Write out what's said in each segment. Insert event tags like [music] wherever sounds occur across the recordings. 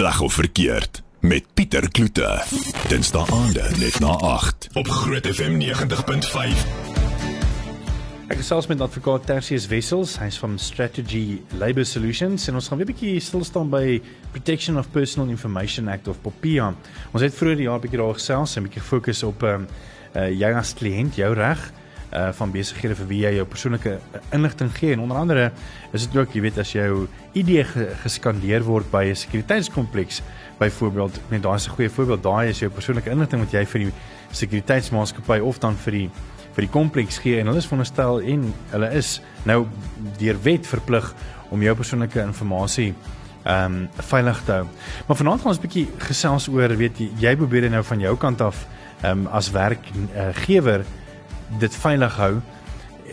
Reg of verkeerd met Pieter Kloete. Dinsdae aande net na 8 op Groot FM 90.5. Ek gesels met advokaat Tertius Wessels, hy's van Strategy Labour Solutions en ons gaan weer 'n bietjie stil staan by Protection of Personal Information Act of POPIA. Ons het vroeër die jaar bietjie daar gesels en bietjie fokus op ehm um, uh, jy as kliënt, jou reg uh van besighede vir wie jy jou persoonlike inligting gee en onder andere is dit ook jy weet as jou ID ge geskandeer word by 'n sekuriteitskompleks byvoorbeeld net daai is 'n goeie voorbeeld daai is jou persoonlike inligting wat jy vir die sekuriteitsmaatskappy of dan vir die vir die kompleks gee en hulle is veronderstel en hulle is nou deur wet verplig om jou persoonlike inligting ehm um, veilig te hou. Maar vanaand gaan ons 'n bietjie gesels oor weet jy jy probeer nou van jou kant af ehm um, as werkgewer uh, dit veilig hou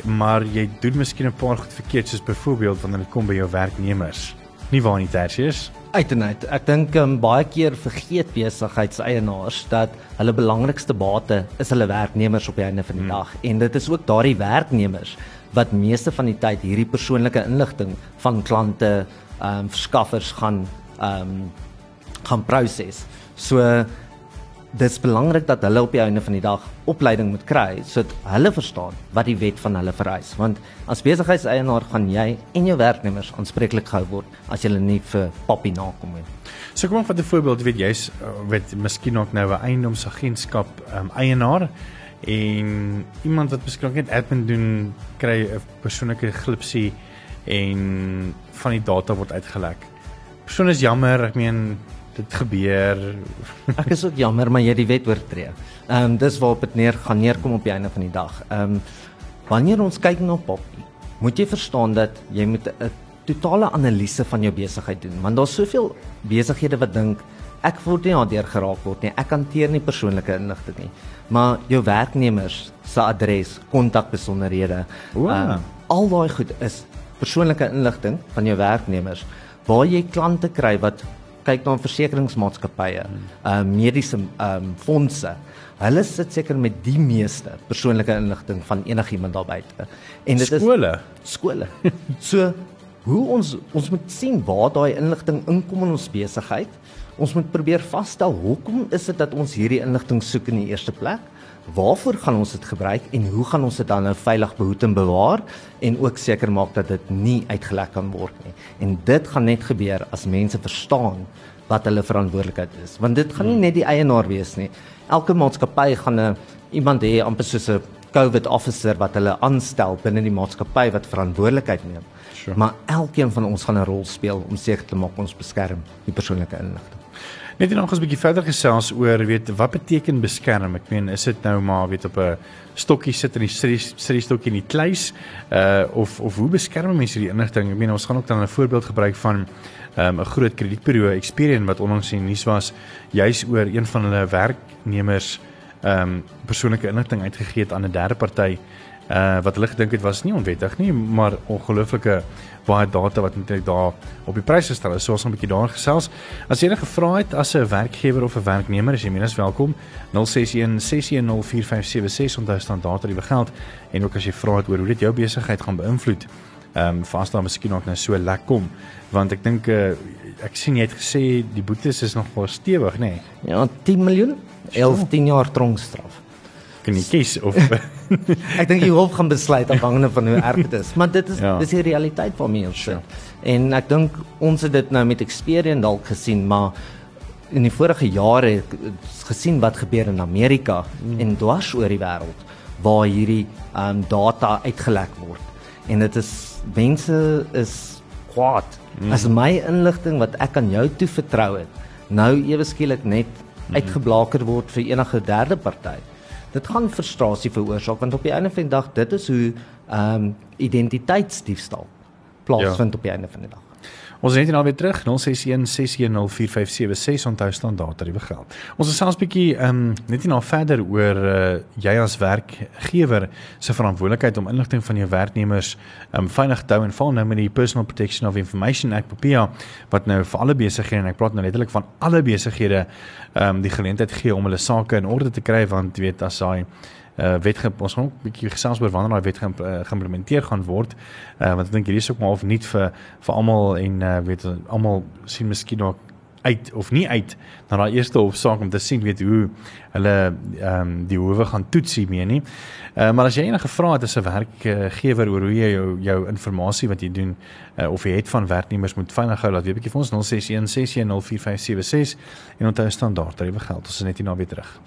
maar jy doen miskien 'n paar goed verkeerd soos byvoorbeeld wanneer dit kom by jou werknemers. Nie waar nie tersius uit en uit. Ek dink um, baie keer vergeet besigheidseienaars dat hulle belangrikste bate is hulle werknemers op die einde van die hmm. dag. En dit is ook daardie werknemers wat meeste van die tyd hierdie persoonlike inligting van klante ehm um, verskaffers gaan ehm um, gaan proses so dis belangrik dat hulle op die einde van die dag opleiding moet kry sodat hulle verstaan wat die wet van hulle vereis want as besigheidseienaar gaan jy en jou werknemers aanspreeklik gehou word as jy nie vir poppy nakom nie. So kom ons vat 'n voorbeeld, weet jy's weet miskien ook nou 'n eiendomsagentskap um, eienaar en iemand wat miskien net admin doen kry 'n persoonlike glipsie en van die data word uitgelek. Persoon is jammer, ek meen dit gebeur. [laughs] Ek is ook jammer, maar jy het die wet oortree. Ehm um, dis waarop dit neer gaan neerkom op die einde van die dag. Ehm um, wanneer ons kyk na Poppy, moet jy verstaan dat jy moet 'n totale analise van jou besigheid doen, want daar's soveel besighede wat dink ek word nie daardeur geraak word nie. Ek hanteer nie persoonlike inligting nie. Maar jou werknemers se adres, kontakbesonderhede, wow. um, al daai goed is persoonlike inligting van jou werknemers waar jy klante kry wat kyk na versekeringsmaatskappye, ehm uh, mediese ehm um, fondse. Hulle sit seker met die meeste persoonlike inligting van enigiemand daar buite. En dit skole. is skole. so hoe ons ons moet sien waar daai inligting inkom in ons besigheid. Ons moet probeer vasstel hoekom is dit dat ons hierdie inligting soek in die eerste plek? waarvoor gaan ons dit gebruik en hoe gaan ons dit dan nou veilig behoed en bewaar en ook seker maak dat dit nie uitgelek kan word nie. En dit gaan net gebeur as mense verstaan wat hulle verantwoordelikheid is. Want dit gaan nie net die eienaar wees nie. Elke maatskappy gaan 'n iemand hê amper soos 'n COVID officer wat hulle aanstel binne die maatskappy wat verantwoordelikheid neem. Sure. Maar elkeen van ons gaan 'n rol speel om seker te maak ons beskerm die persoonlike inligting. Net en nog 'n bietjie verder gesels oor weet wat beteken beskerm? Ek meen, is dit nou maar weet op 'n stokkie sit in die sit stokkie in die kluis uh of of hoe beskerm mense die inligting? Ek meen ons gaan ook dan 'n voorbeeld gebruik van um, 'n groot kredietbureau Experian wat onlangs in nuus was juis oor een van hulle werknemers ehm um, persoonlike inligting uitgegee het aan 'n derde party uh wat hulle gedink het was nie onwettig nie, maar ongelooflike baie data wat eintlik daar op die pryse stel. So ons gaan 'n bietjie daar gesels. As jy enige vrae het as 'n werkgewer of 'n werknemer, is jy minstens welkom. 0616 6104576 onthou standaard tariewe geld en ook as jy vra het oor hoe dit jou besigheid gaan beïnvloed. Ehm um, vas daar miskien ook nou so lekker kom want ek dink uh, ek sien jy het gesê die boetes is nog baie stewig, nê? Nee. Ja, 10 miljoen, 11 10 jaar tronkstraf kan nie kies of [laughs] ek dink die hof gaan besluit afhangende van hoe erg dit is maar dit is ja. dis die realiteit van mense sure. en ek dink ons het dit nou met Experian dalk gesien maar in die vorige jare gesien wat gebeur in Amerika mm. en dwars oor die wêreld waar hierdie um, data uitgelek word en dit is mense is kwaad mm. as my inligting wat ek aan jou toe vertrou het nou ewe skielik net mm. uitgeblaker word vir enige derde party dit gaan frustrasie veroorsaak want op die einde van die dag dit is hoe ehm um, identiteitsdiefstal plaasvind ja. op die einde van die dag. Ons is net nou weer terug 0616104576 onthou standaard tariewe geld. Ons is selfs bietjie ehm um, net nie nou verder oor uh, jy as werkgewer se verantwoordelikheid om inligting van jou werknemers ehm um, veilig te hou en val nou met die Personal Protection of Information Act PPA wat nou vir alle besighede en ek praat nou letterlik van alle besighede ehm um, die geleentheid gee om hulle sake in orde te kry want jy weet as daai uh wet ons gaan 'n bietjie gesels oor wanneer daai wet uh, geïmplementeer gaan word. Uh want ek dink hierdie is ook maar of nie vir vir almal en uh weet almal sien miskien ook uit of nie uit na daai eerste hofsaak om te sien weet hoe hulle ehm um, die howe gaan toets hiermee nie. Uh, maar as jy enige vrae het as 'n werkgewer oor hoe jy jou jou inligting wat jy doen uh, of jy het van werknemers moet veilig hou, laat weet bietjie vir ons 061 610 4576 en onthou standaard tariewe geld. Ons is net hier na weer terug.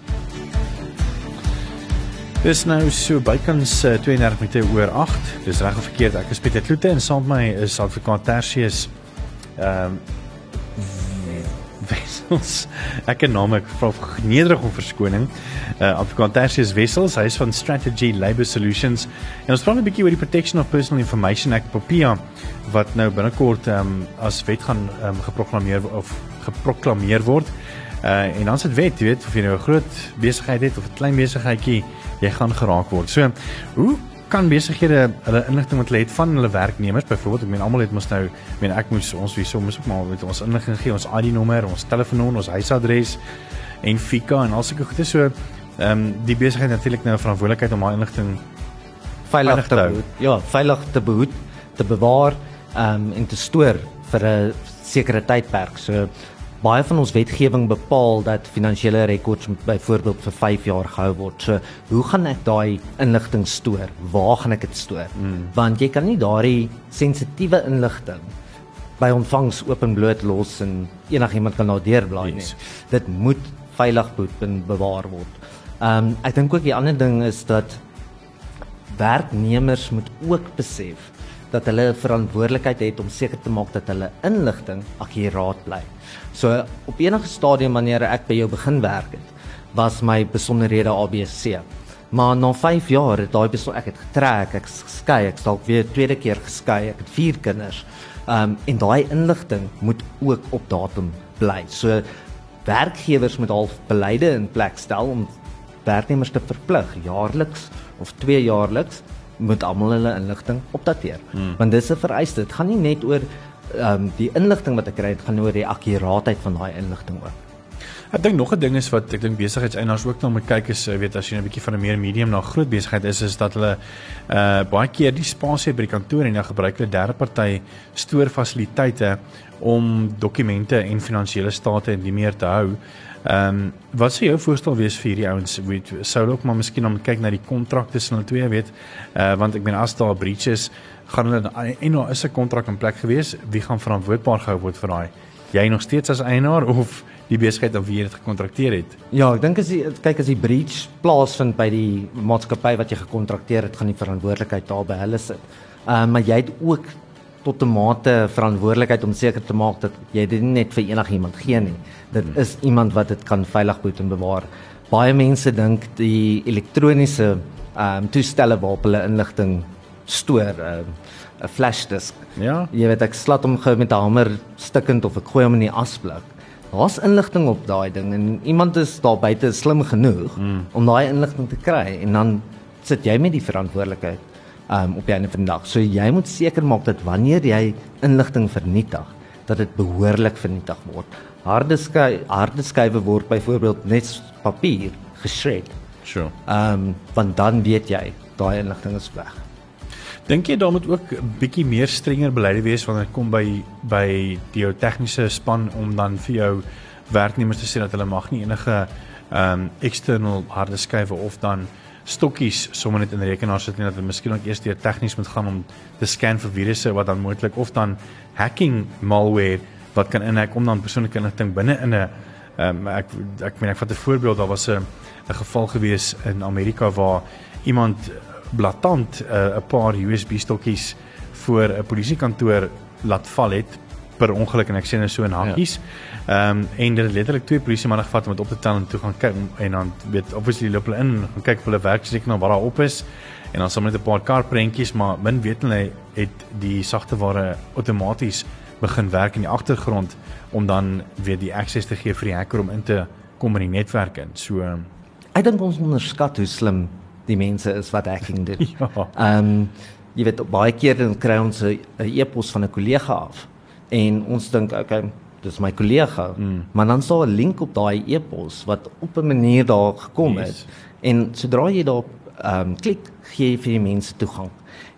Dis nou so bykans uh, 32 minute oor 8. Dis reg of verkeerd. Ek is Pieter Kloete en saam met my is advokaat Tertius ehm um, Wessels. Ek ken naam ek vra nederig om verskoning. Uh advokaat Tertius Wessels, hy is van Strategy Labour Solutions. En ons praat 'n bietjie oor die Protection of Personal Information Act POPIA wat nou binnekort ehm um, as wet gaan ehm um, geproklaameer of geproklaameer word. Uh en dan sit wet, jy weet of jy nou 'n groot besigheid het of 'n klein besigheidjie, jy gaan geraak word. So, hoe kan besighede hulle inligting wat hulle het van hulle werknemers byvoorbeeld? Ek meen almal het mos nou ek meen ek moes ons wie soms ook maar met ons inligting gee ons ID nommer ons telefoonnommer ons huisadres en FICA en al sulke goede. So ehm um, die besigheid natuurlik nou verantwoordelikheid om daai inligting veilig te behoed. Ja veilig te behoed te bewaar ehm um, en te stoor vir 'n sekere tydperk. So baie van ons wetgewing bepaal dat finansiële rekords moet byvoorbeeld vir 5 jaar gehou word. So, hoe gaan ek daai inligting stoor? Waar gaan ek dit stoor? Mm. Want jy kan nie daardie sensitiewe inligting by ontvangs openbloot los en enigiemand kan daar deurblaai yes. nie. Dit moet veilig bewaar word. Ehm um, ek dink ook die ander ding is dat werknemers moet ook besef dat hulle verantwoordelikheid het om seker te maak dat hulle inligting akkuraat bly. So op enige stadium wanneer ek by jou begin werk het, was my besonderhede ABC. Maar na 5 jaar het daai beson ek het getrek, ek skei, ek dalk weer tweede keer geskei, ek het 4 kinders. Um en daai inligting moet ook op datum bly. So werkgewers moet al beleide in plek stel om werknemers te verplig jaarliks of twee jaarliks moet almal hulle inligting opdateer. Hmm. Want dis 'n vereiste. Dit gaan nie net oor ehm um, die inligting wat ek kry, dit gaan oor die akkuraatheid van daai inligting ook. Ek dink nog 'n ding is wat ek dink besigheidseienaars ook nou moet kyk is eh, weet as jy 'n bietjie van 'n meer medium na groot besigheid is is dat hulle uh baie keer die spasie by die kantoor en dan gebruik hulle derde party stoorfasiliteite om dokumente en finansiële state en die meer te hou. Ehm um, wat sou jou voorstel wees vir hierdie ouens? Weet sou hulle ook maar miskien om kyk na die kontrak tussen hulle twee, weet? Uh want ek meen as daar breaches gaan hulle en nou is 'n kontrak in plek gewees, wie gaan verantwoordbaar gehou word vir daai? Jy nog steeds as eienaar of die besigheid of wie jy dit gekontrakteer het? Ja, ek dink as jy kyk as die breach plaasvind by die maatskappy wat jy gekontrakteer het, gaan die verantwoordelikheid daar by hulle sit. Ehm uh, maar jy het ook tot 'n mate verantwoordelikheid om seker te maak dat jy dit nie net vir enigiemand gee nie. Dit hmm. is iemand wat dit kan veilig boet en bewaar. Baie mense dink die elektroniese ehm um, toestelle waarop hulle inligting stoor, ehm, 'n um, flash disk. Ja. Jy weet ek slat hom gou met 'n hamer stikkend of ek gooi hom in die asblik. Daar's inligting op daai ding en iemand is daar buite slim genoeg hmm. om daai inligting te kry en dan sit jy met die verantwoordelikheid um, op die einde van die dag. So jy moet seker maak dat wanneer jy inligting vernietig, dat dit behoorlik vernietig word. Harde sky harde skywe word byvoorbeeld net papier geshred. Sure. Ehm um, want dan weet jy daai inligting is weg. Dink jy daar moet ook 'n bietjie meer strenger beleide wees wanneer dit kom by by die tegniese span om dan vir jou werknemers te sê dat hulle mag nie enige ehm um, external harde skywe of dan stokkies sommer net in rekenaar sit en dat dit miskien ook eers deur tegnies moet gaan om te scan vir virusse wat dan moontlik of dan hacking malware wat kan inhek om dan persoonlike inligting binne in 'n um, ek ek meen ek vat 'n voorbeeld daar was 'n 'n geval gewees in Amerika waar iemand blaatant eh, 'n uh, paar USB stokkies voor 'n polisiekantoor laat val het per ongeluk en ek sien dit so in hakkies. Ehm um, en dit het letterlik twee polisie manne gevat om dit op te tel en toe gaan kyk en dan weet obviously loop hulle in gaan kyk of hulle werk seker nou wat daar op is en dan sommer net 'n paar kar prentjies maar min weet hulle het die sagte ware outomaties begin werk in die agtergrond om dan weer die access te gee vir die hacker om in te kom in die netwerk in. So ehm, ek dink ons onderskat hoe slim die mense is wat hacking doen. [laughs] ja. Ehm um, jy weet baie keer dan kry ons 'n e-pos van 'n kollega af en ons dink okay dis my kollega mm. maar dan staan 'n link op daai e-pos wat op 'n manier daar gekom yes. het en sodra jy daar ehm um, klik, gee jy vir die mense toegang.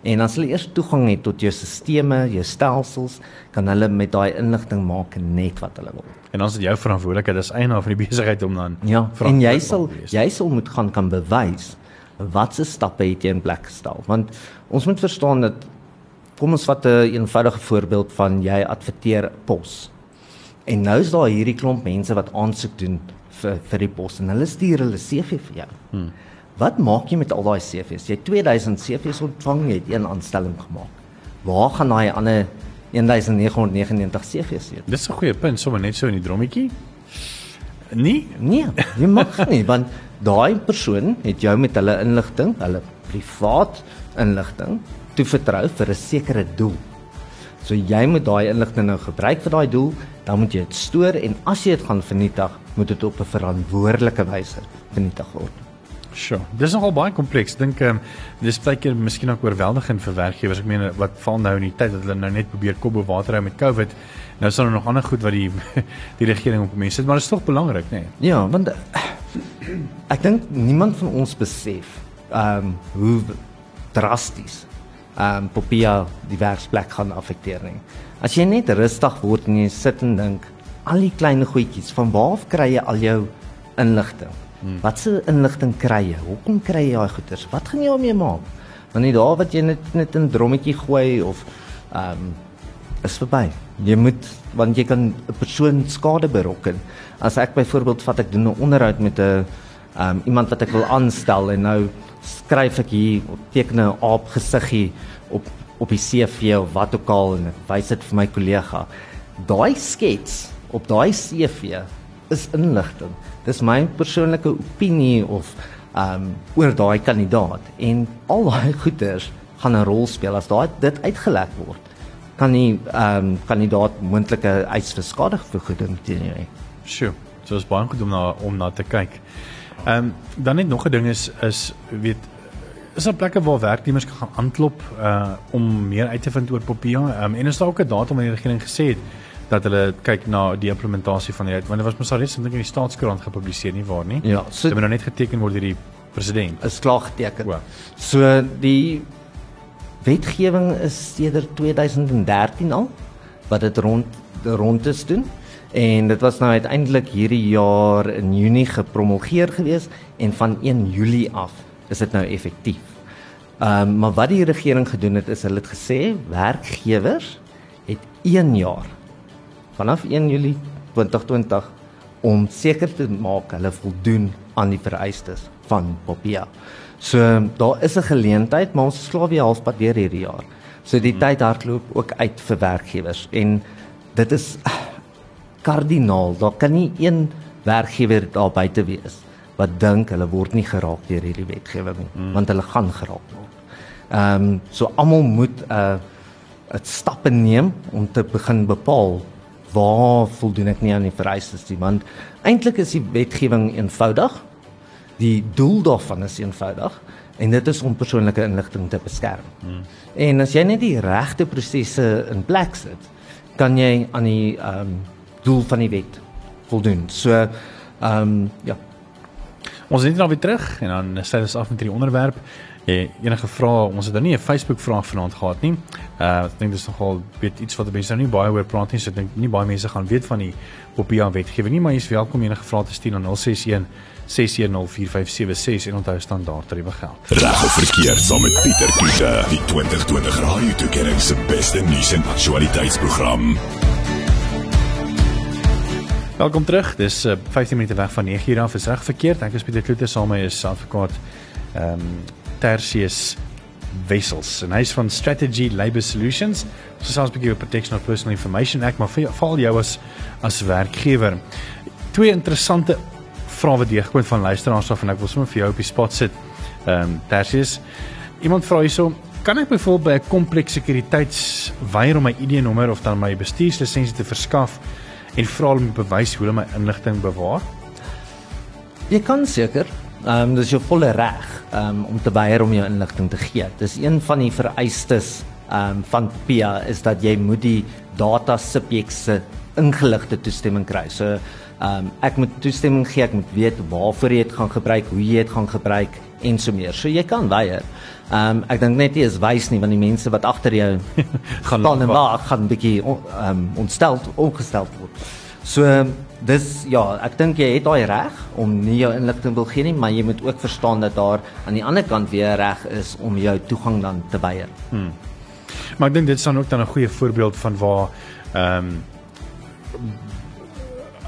En as hulle eers toegang het tot jou stelsels, jou stelsels, kan hulle met daai inligting maak net wat hulle wil. En dan is dit jou verantwoordelikheid as eienaar van die besigheid om dan Ja, en jy sal jy sal moet gaan kan bewys watse stappe het jy in plek gestel? Want ons moet verstaan dat kom ons vat 'n een eenvoudige voorbeeld van jy adverteer pos. En nou is daar hierdie klomp mense wat aansoek doen vir vir die pos en hulle stuur hulle CV vir jou. Hmm. Wat maak jy met al daai CV's? Jy 2000 CV's ontvang, jy het een aanstelling gemaak. Waar gaan daai ander 1999 CV's heen? Dis 'n goeie punt, sommer net so in die drommetjie. Nee, nee, jy mag nie want daai persoon het jou met hulle inligting, hulle privaat inligting toevertrou vir 'n sekere doel. So jy moet daai inligting nou gebruik vir daai doel, dan moet jy dit stoor en as jy dit gaan vernietig, moet dit op 'n verantwoordelike wyse vernietig word. Sjoe, dis nogal baie kompleks. Dink ehm um, dis baie keer miskien ook oorweldigend vir werkgewers. Ek meen wat val nou in die tyd dat hulle nou net probeer kop bo water hou met COVID. Nou is daar nog ander goed wat die [laughs] die regering op mense sit, maar dit is tog belangrik, nê? Nee? Ja, want ek dink niemand van ons besef ehm um, hoe drasties ehm um, Popia die werksplek gaan afekteer nie. As jy net rustig word en jy sit en dink al die klein goedjies, van waar af kry jy al jou inligting? Hmm. Wat se inligting kry jy? Hoekom kry jy daai goeders? Wat gaan jy daarmee maak? Want nie daar wat jy net net in drommetjie gooi of ehm um, is verby. Jy moet want jy kan 'n persoon skade berokken. As ek byvoorbeeld vat ek doen 'n onderhoud met 'n um, iemand wat ek wil aanstel en nou skryf ek hier teken 'n aap gesiggie op op die CV of wat ook al en wys dit vir my kollega. Daai skets op daai CV is inligting. Dis my persoonlike opinie of um oor daai kandidaat en al daai [laughs] goeters gaan 'n rol speel as daai dit uitgelek word kan nie ehm um, kandidaat moontlike eis vir skadevergoeding jou hê. Sjoe, so is baie goed om na om na te kyk. Ehm um, dan net nog 'n ding is is weet is daar plekke waar werknemers kan aanklop uh om meer uit te vind oor Popia? Ehm um, en is daar ook 'n datum wanneer die regering gesê het dat hulle kyk na die implementasie van die wet want dit was mos al reeds in die staatskoerant gepubliseer nie waar nie? Ja, so dit moet nou net geteken word deur die president. Is klaar geteken. Wow. So die wetgewing is sedert 2013 al wat dit rond rond is doen en dit was nou uiteindelik hierdie jaar in Junie gepromulgeer gewees en van 1 Julie af is dit nou effektief. Ehm um, maar wat die regering gedoen het is hulle het gesê werkgewers het 1 jaar vanaf 1 Julie 2020 om seker te maak hulle voldoen aan die vereistes van Popia. So daar is 'n geleentheid, maar ons slaap weer halfpad deur hierdie jaar. So die hmm. tyd hardloop ook uit vir werkgewers en dit is kardinaal. Daar kan nie een werkgewer daar buite wees wat dink hulle word nie geraak deur hierdie wetgewing nie, hmm. want hulle gaan geraak word. Ehm um, so almal moet 'n uh, 'n stappe neem om te begin bepaal waar voldoen ek nie aan die vereistes nie, want eintlik is die wetgewing eenvoudig die doel daarvan is eenvoudig en dit is om persoonlike inligting te beskerm. Hmm. En as jy net die regte prosesse in plek sit, kan jy aan die ehm um, doel van die wet voldoen. So ehm um, ja. Ons is nou weer terug en dan sê ons af met hierdie onderwerp. Eh, enige vrae, ons het nou nie 'n Facebook vraag vanaand gehad nie. Uh ek dink dis nogal weet iets wat mense nou nie baie oor praat nie. So ek dink nie baie mense gaan weet van die Popia wetgewing nie, maar jy is welkom enige vrae te stuur na 061 6104576 en onthou standaard tariewe geld. Reg of verkeerd saam met Pieter Kiefer, die 2020 Radio Tuigering se beste nuus en aktualiteitsprogram. Welkom terug. Dis uh, eh, 15 minute weg van 9:00 af. Is reg verkeerd. Ek is Pieter Kloete saam met is advokaat ehm um, Tertius Wessels en hy's van Strategy Labour Solutions. So sounds big you protection of personal information act maar val jou as as werkgewer. Twee interessante vrae wat deurgekom van luisteraars af en ek wil sommer vir jou op die spot sit. Ehm um, Tertius. Iemand vra hierso, kan ek byvoorbeeld by 'n kompleks sekuriteits weier om my ID-nommer of dan my bestuurslisensie te verskaf en vra om bewys hoe hulle my inligting bewaar? Jy kan seker. Ehm um, dis jou volle reg um, om te weier om jou inligting te gee. Dis een van die vereistes ehm um, van PIA is dat jy moet die data subjek se ingeligte toestemming kry. So ehm um, ek moet toestemming gee, ek moet weet waarvoor jy dit gaan gebruik, hoe jy dit gaan gebruik en so meer. So jy kan weier. Ehm um, ek dink net jy is wys nie want die mense wat agter jou [laughs] gaan dan wag gaan 'n bietjie ehm um, ontstel ongestel word. So dis ja, ek dink jy het daai reg om nie jou inligting wil gee nie, maar jy moet ook verstaan dat daar aan die ander kant weer reg is om jou toegang dan te weier. Hmm. Maar ek dink dit dan ook dan 'n goeie voorbeeld van waar ehm um,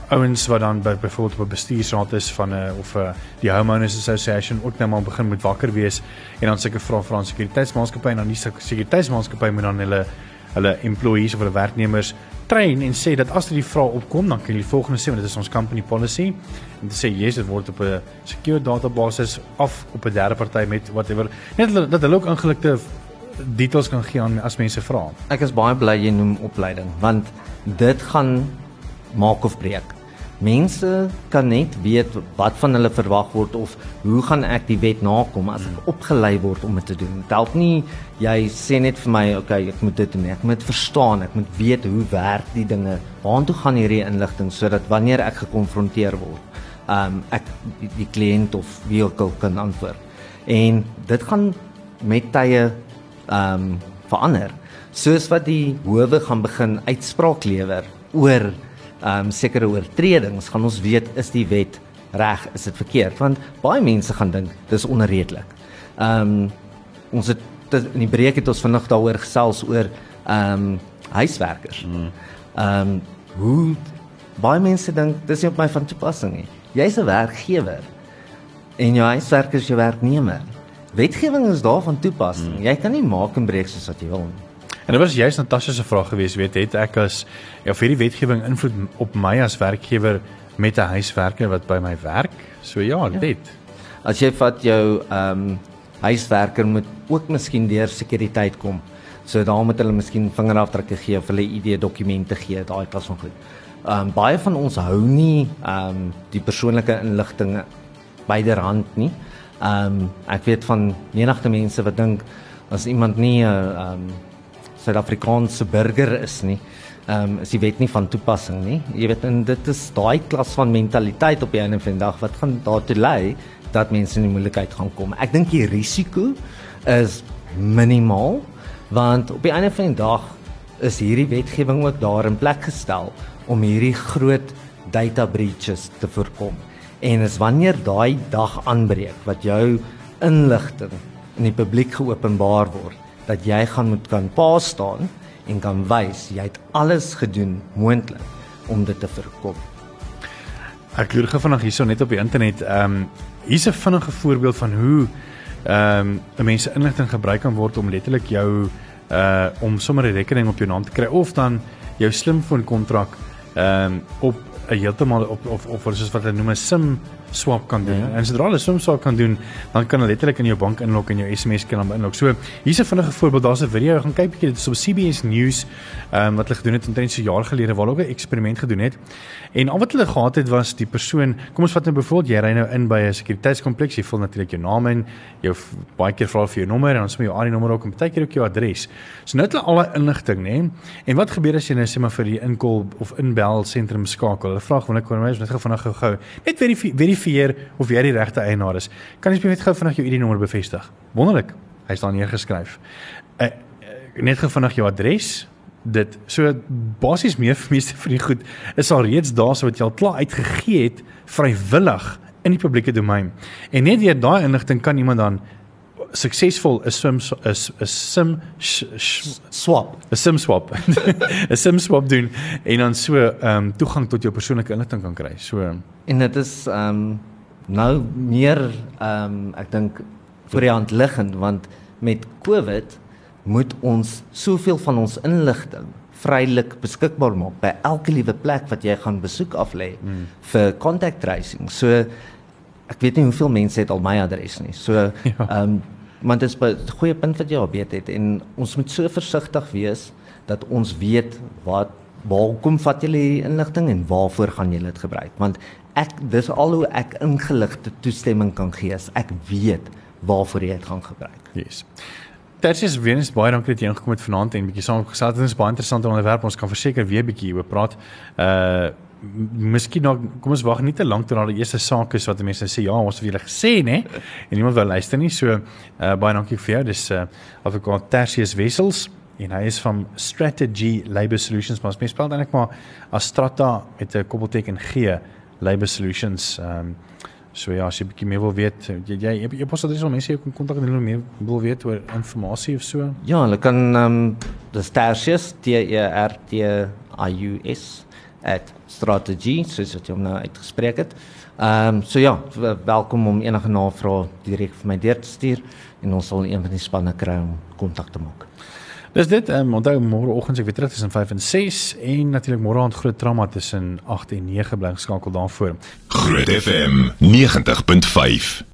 ouens wat dan by byvoorbeeld op 'n bestuursraad is van 'n uh, of 'n uh, die homeowners association ook net maar begin met wakker wees en dan seker vra vir 'n sekuriteitsmaatskappy en dan die sekuriteitsmaatskappy moet dan hulle hulle employees of hulle werknemers train en sê dat as dit die vraag opkom dan kan jy die volgende sê want dit is ons company policy en dit sê yes dit word op 'n secure database af op 'n derde party met whatever net dat hulle ook ingelikte details kan gee aan as mense vra. Ek is baie bly jy noem opleiding want dit gaan maak of breek. Mense kan net weet wat van hulle verwag word of hoe gaan ek die wet nakom as ek opgelei word om dit te doen. Dit help nie jy sê net vir my okay, ek moet dit doen nie. Ek moet verstaan, ek moet weet hoe werk die dinge. Waartoe gaan hierdie inligting sodat wanneer ek gekonfronteer word, um ek die, die kliënt of wie ook al kan antwoord. En dit gaan met tye um verander. Soos wat die howe gaan begin uitspraak lewer oor um, sekere oortredings gaan ons weet is die wet reg is dit verkeerd want baie mense gaan dink dis onredelik. Um, ons het in die breek het ons vanoggend daaroor gesels oor um, huiswerkers. Ehm um, hoe baie mense dink dis nie op my van toepassing nie. Jy's 'n werkgewer en jou huiswerker is jou werknemer. Wetgewing is daar van toepassing. Hmm. Jy kan nie maak en breek soos wat jy wil nie. En dit was juist Natasha se vraag gewees, weet het ek as ja vir hierdie wetgewing invloed op my as werkgewer met 'n huiswerker wat by my werk? So ja, ja. dit. As jy vat jou ehm um, huiswerker moet ook miskien deur sekuriteit kom. So daar moet hulle miskien vingerafdrukke gee of hulle ID dokumente gee, daai klas van goed. Ehm um, baie van ons hou nie ehm um, die persoonlike inligting byderhand nie. Ehm um, ek weet van menigte mense wat dink as iemand nie 'n uh, ehm um, Suid-Afrikaanse burger is nie. Ehm um, is die wet nie van toepassing nie. Jy weet en dit is daai klas van mentaliteit op die einde van die dag wat gaan daartoe lei dat mense in die moeilikheid gaan kom. Ek dink die risiko is minimaal want op die einde van die dag is hierdie wetgewing ook daar in plek gestel om hierdie groot data breaches te voorkom. En is wanneer daai dag aanbreek wat jou inligting in die publiek geopenbaar word, dat jy gaan moet kan pa staan en kan wys jy het alles gedoen moontlik om dit te voorkom. Ek loer gou vanaand hierso net op die internet. Ehm um, hier's 'n vinnige voorbeeld van hoe ehm um, 'n mens se inligting gebruik kan word om letterlik jou uh om sommer 'n rekening op jou naam te kry of dan jou slimfoon kontrak ehm um, op heeltemal op of of soos wat hulle noem 'n sim swap kan doen. Ja. En sodra hulle sim swap kan doen, dan kan hulle letterlik in jou bank inlog en jou SMS kan dan inlog. So, hier's 'n vinnige voorbeeld. Daar's 'n video, gaan kyk bietjie dit is op CBS News, ehm um, wat hulle gedoen het omtrent so jaar gelede waar hulle ook 'n eksperiment gedoen het. En al wat hulle gehad het was die persoon, kom ons vat nou byvoorbeeld jy ry nou in by 'n sekuriteitskompleks, jy vul natuurlik jou naam in, jou baie keer vra vir jou nommer en dan sommer jou ID-nommer ook en baie keer ook jou adres. So nou het hulle al daai inligting, nê? En wat gebeur as jy nou sê maar vir die inkol of inbel sentrum skakel? Hulle vra gewoonlik kom ons net gou vinnig gou-gou net verifieer of jy die regte eienaar is. Kan jy net gou vinnig jou ID-nommer bevestig? Wonderlik. Hy's daar neergeskryf. Uh, net gou vinnig jou adres. Dit so basies meer vir meeste van die goed is al reeds daar so wat jy al klaar uitgegee het vrywillig in die publieke domein. En net deur daai inligting kan iemand dan suksesvol 'n swim is 'n sim sh, sh, swap 'n sim swap [laughs] 'n sim swap doen en dan so ehm um, toegang tot jou persoonlike inligting kan kry. So en dit is ehm um, nou meer ehm um, ek dink vir die hand liggend want met Covid moet ons soveel van ons inligting vrylik beskikbaar maak by elke liewe plek wat jy gaan besoek af lê hmm. vir contact tracing. So ek weet nie hoeveel mense het al my adres nie. So [laughs] ja. ehm ja. um, want dit is 'n goeie punt wat jy al weet het en ons moet so versigtig wees dat ons weet wat waar kom vat julle die inligting en waarvoor gaan julle dit gebruik want ek dis al hoe ek ingeligte toestemming kan gee as ek weet waarvoor jy dit gaan gebruik. Yes. Tersius weer eens baie dankie dat jy ingekom het vanaand en bietjie saam gesels. Dit is baie interessante onderwerp. Ons kan verseker weer bietjie oor praat. Uh miskien nog kom ons wag nie te lank tot na die eerste saak is wat mense sê ja, ons het julle gesê nê en niemand wil luister nie. So uh baie dankie vir jou. Dis uh advokaat Tersius Wessels en hy is van Strategy Labour Solutions. Maar mens spel eintlik maar Astrata met 'n koppelteken G Labour Solutions. Um, So ja, as jy bietjie meer wil weet, jy jy jy, pos adres om mense kon kontak en hulle meer wil weet oor inligting of so. Ja, hulle kan um, dis Tertius T E R T I U S at strategy soos wat jy hom nou uitgespreek het. Ehm um, so ja, welkom om enige navrae direk vir my deur te stuur en ons sal een van die spanne kry om kontak te maak. Dis dit. Ehm um, onthou môreoggend ek weer terug tussen 5 en 6 en natuurlik môre aand groot trauma tussen 8 en 9 bly geskakel daarvoor. Groot FM 90.5